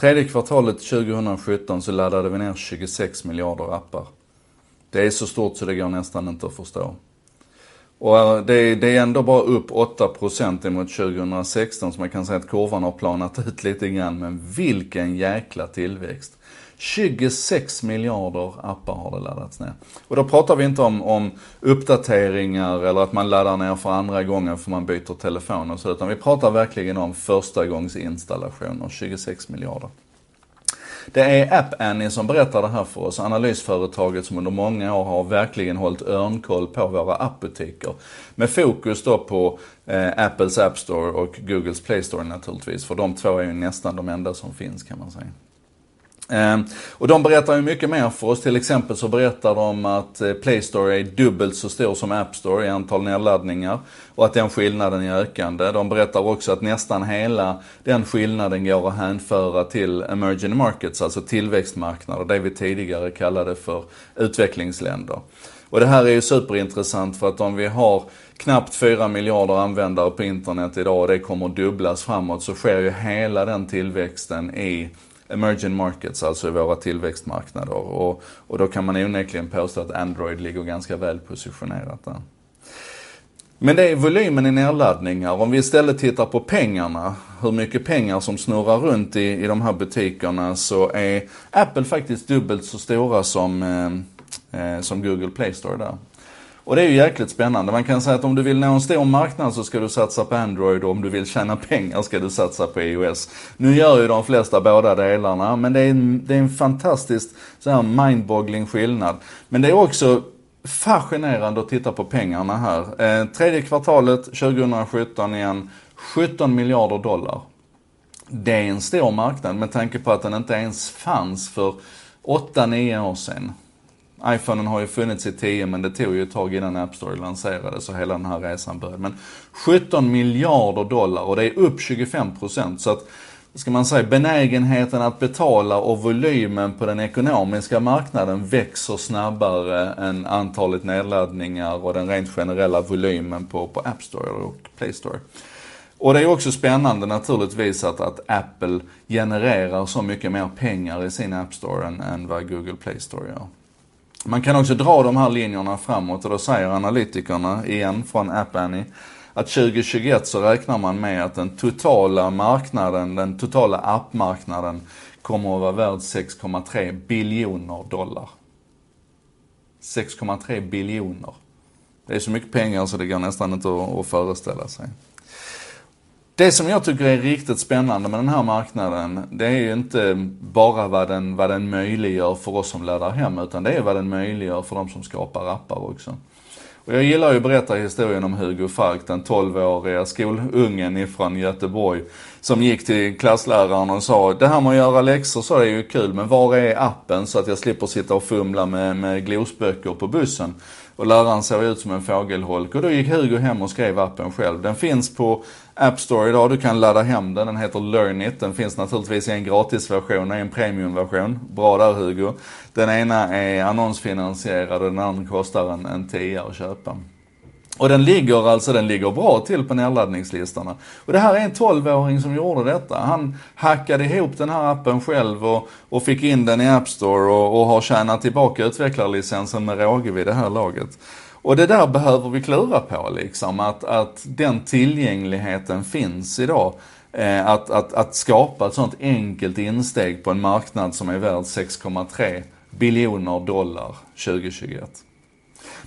Tredje kvartalet 2017 så laddade vi ner 26 miljarder appar. Det är så stort så det går nästan inte att förstå. Och eh, det, det är ändå bara upp 8% emot 2016 så man kan säga att kurvan har planat ut lite grann. Men vilken jäkla tillväxt. 26 miljarder appar har det laddats ner. Och då pratar vi inte om, om uppdateringar eller att man laddar ner för andra gången för man byter telefon och så. Utan vi pratar verkligen om första gångs installationer, 26 miljarder. Det är App Annie som berättar det här för oss, analysföretaget som under många år har verkligen hållit örnkoll på våra appbutiker. Med fokus då på eh, Apples App Store och Googles Play Store naturligtvis, för de två är ju nästan de enda som finns kan man säga. Ehm, och de berättar ju mycket mer för oss. Till exempel så berättar de att eh, Play Store är dubbelt så stor som App Store i antal nedladdningar. Och att den skillnaden är ökande. De berättar också att nästan hela den skillnaden går att hänföra till emerging markets, alltså tillväxtmarknader. Det vi tidigare kallade för utvecklingsländer. Och det här är ju superintressant för att om vi har knappt 4 miljarder användare på internet idag och det kommer att dubblas framåt så sker ju hela den tillväxten i emerging markets, alltså i våra tillväxtmarknader. Och, och då kan man onekligen påstå att Android ligger ganska väl positionerat där. Men det är volymen i nedladdningar. Om vi istället tittar på pengarna, hur mycket pengar som snurrar runt i, i de här butikerna, så är Apple faktiskt dubbelt så stora som, eh, eh som Google Play Store där. Och det är ju jäkligt spännande. Man kan säga att om du vill nå en stor marknad så ska du satsa på Android och om du vill tjäna pengar ska du satsa på iOS. Nu gör ju de flesta båda delarna men det är en, det är en fantastiskt så här mindboggling skillnad. Men det är också fascinerande att titta på pengarna här. Eh, tredje kvartalet 2017 igen, 17 miljarder dollar. Det är en stor marknad med tanke på att den inte ens fanns för 8-9 år sedan iPhonen har ju funnits i 10 men det tog ju ett tag innan App Store lanserades och hela den här resan började. Men 17 miljarder dollar och det är upp 25% Så att, ska man säga, benägenheten att betala och volymen på den ekonomiska marknaden växer snabbare än antalet nedladdningar och den rent generella volymen på, på App Store och Play Store. Och det är också spännande naturligtvis att, att Apple genererar så mycket mer pengar i sin App Store än, än vad Google Play Store gör. Man kan också dra de här linjerna framåt och då säger analytikerna igen från App Annie att 2021 så räknar man med att den totala marknaden, den totala appmarknaden kommer att vara värd 6,3 biljoner dollar. 6,3 biljoner. Det är så mycket pengar så det går nästan inte att, att föreställa sig. Det som jag tycker är riktigt spännande med den här marknaden, det är ju inte bara vad den, vad den möjliggör för oss som laddar hem, utan det är vad den möjliggör för de som skapar appar också. Och jag gillar ju att berätta historien om Hugo Falk, den 12-åriga skolungen ifrån Göteborg, som gick till klassläraren och sa, det här med att göra läxor så är ju kul, men var är appen så att jag slipper sitta och fumla med, med glosböcker på bussen? Och läraren såg ut som en fågelholk och då gick Hugo hem och skrev appen själv. Den finns på App Store idag, du kan ladda hem den. Den heter Learn It. Den finns naturligtvis i en gratisversion och en premiumversion. Bra där Hugo. Den ena är annonsfinansierad och den andra kostar en, en tia att köpa. Och den ligger alltså, den ligger bra till på nedladdningslistorna. Och det här är en 12-åring som gjorde detta. Han hackade ihop den här appen själv och, och fick in den i App Store och, och har tjänat tillbaka utvecklarlicensen med råge vid det här laget. Och det där behöver vi klura på liksom, att, att den tillgängligheten finns idag. Eh, att, att, att skapa ett sånt enkelt insteg på en marknad som är värd 6,3 biljoner dollar 2021.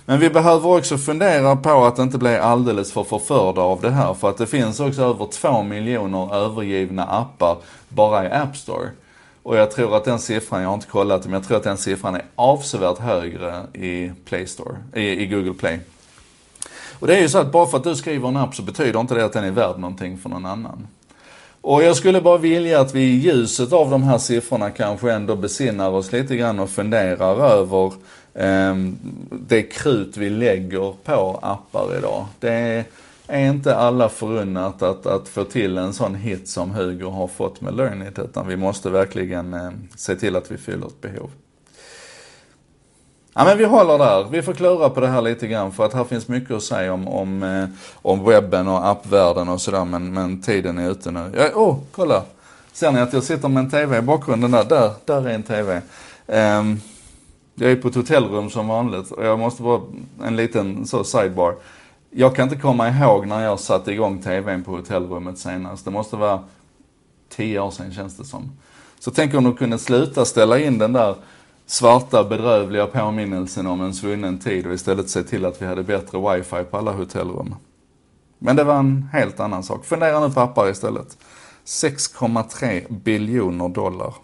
Men vi behöver också fundera på att inte bli alldeles för förförda av det här. För att det finns också över två miljoner övergivna appar bara i App Store. Och jag tror att den siffran, jag har inte kollat men jag tror att den siffran är avsevärt högre i Play Store, i, i Google Play. Och det är ju så att bara för att du skriver en app så betyder inte det att den är värd någonting för någon annan. Och jag skulle bara vilja att vi i ljuset av de här siffrorna kanske ändå besinnar oss lite grann och funderar över Ehm, det krut vi lägger på appar idag. Det är inte alla förunnat att, att få till en sån hit som Hugo har fått med Learnit, utan vi måste verkligen ehm, se till att vi fyller ett behov. Ja men vi håller där. Vi får klura på det här lite grann för att här finns mycket att säga om, om, eh, om webben och appvärlden och sådär men, men tiden är ute nu. Ja, oh, kolla! Ser ni att jag sitter med en TV i bakgrunden där? Där, där är en TV. Um, ehm, jag är på ett hotellrum som vanligt och jag måste bara, en liten så sidebar. Jag kan inte komma ihåg när jag satte igång TVn på hotellrummet senast. Det måste vara tio år sedan känns det som. Så tänk om de kunde sluta ställa in den där svarta bedrövliga påminnelsen om en svunnen tid och istället se till att vi hade bättre wifi på alla hotellrum. Men det var en helt annan sak. Fundera nu på appar istället. 6,3 biljoner dollar.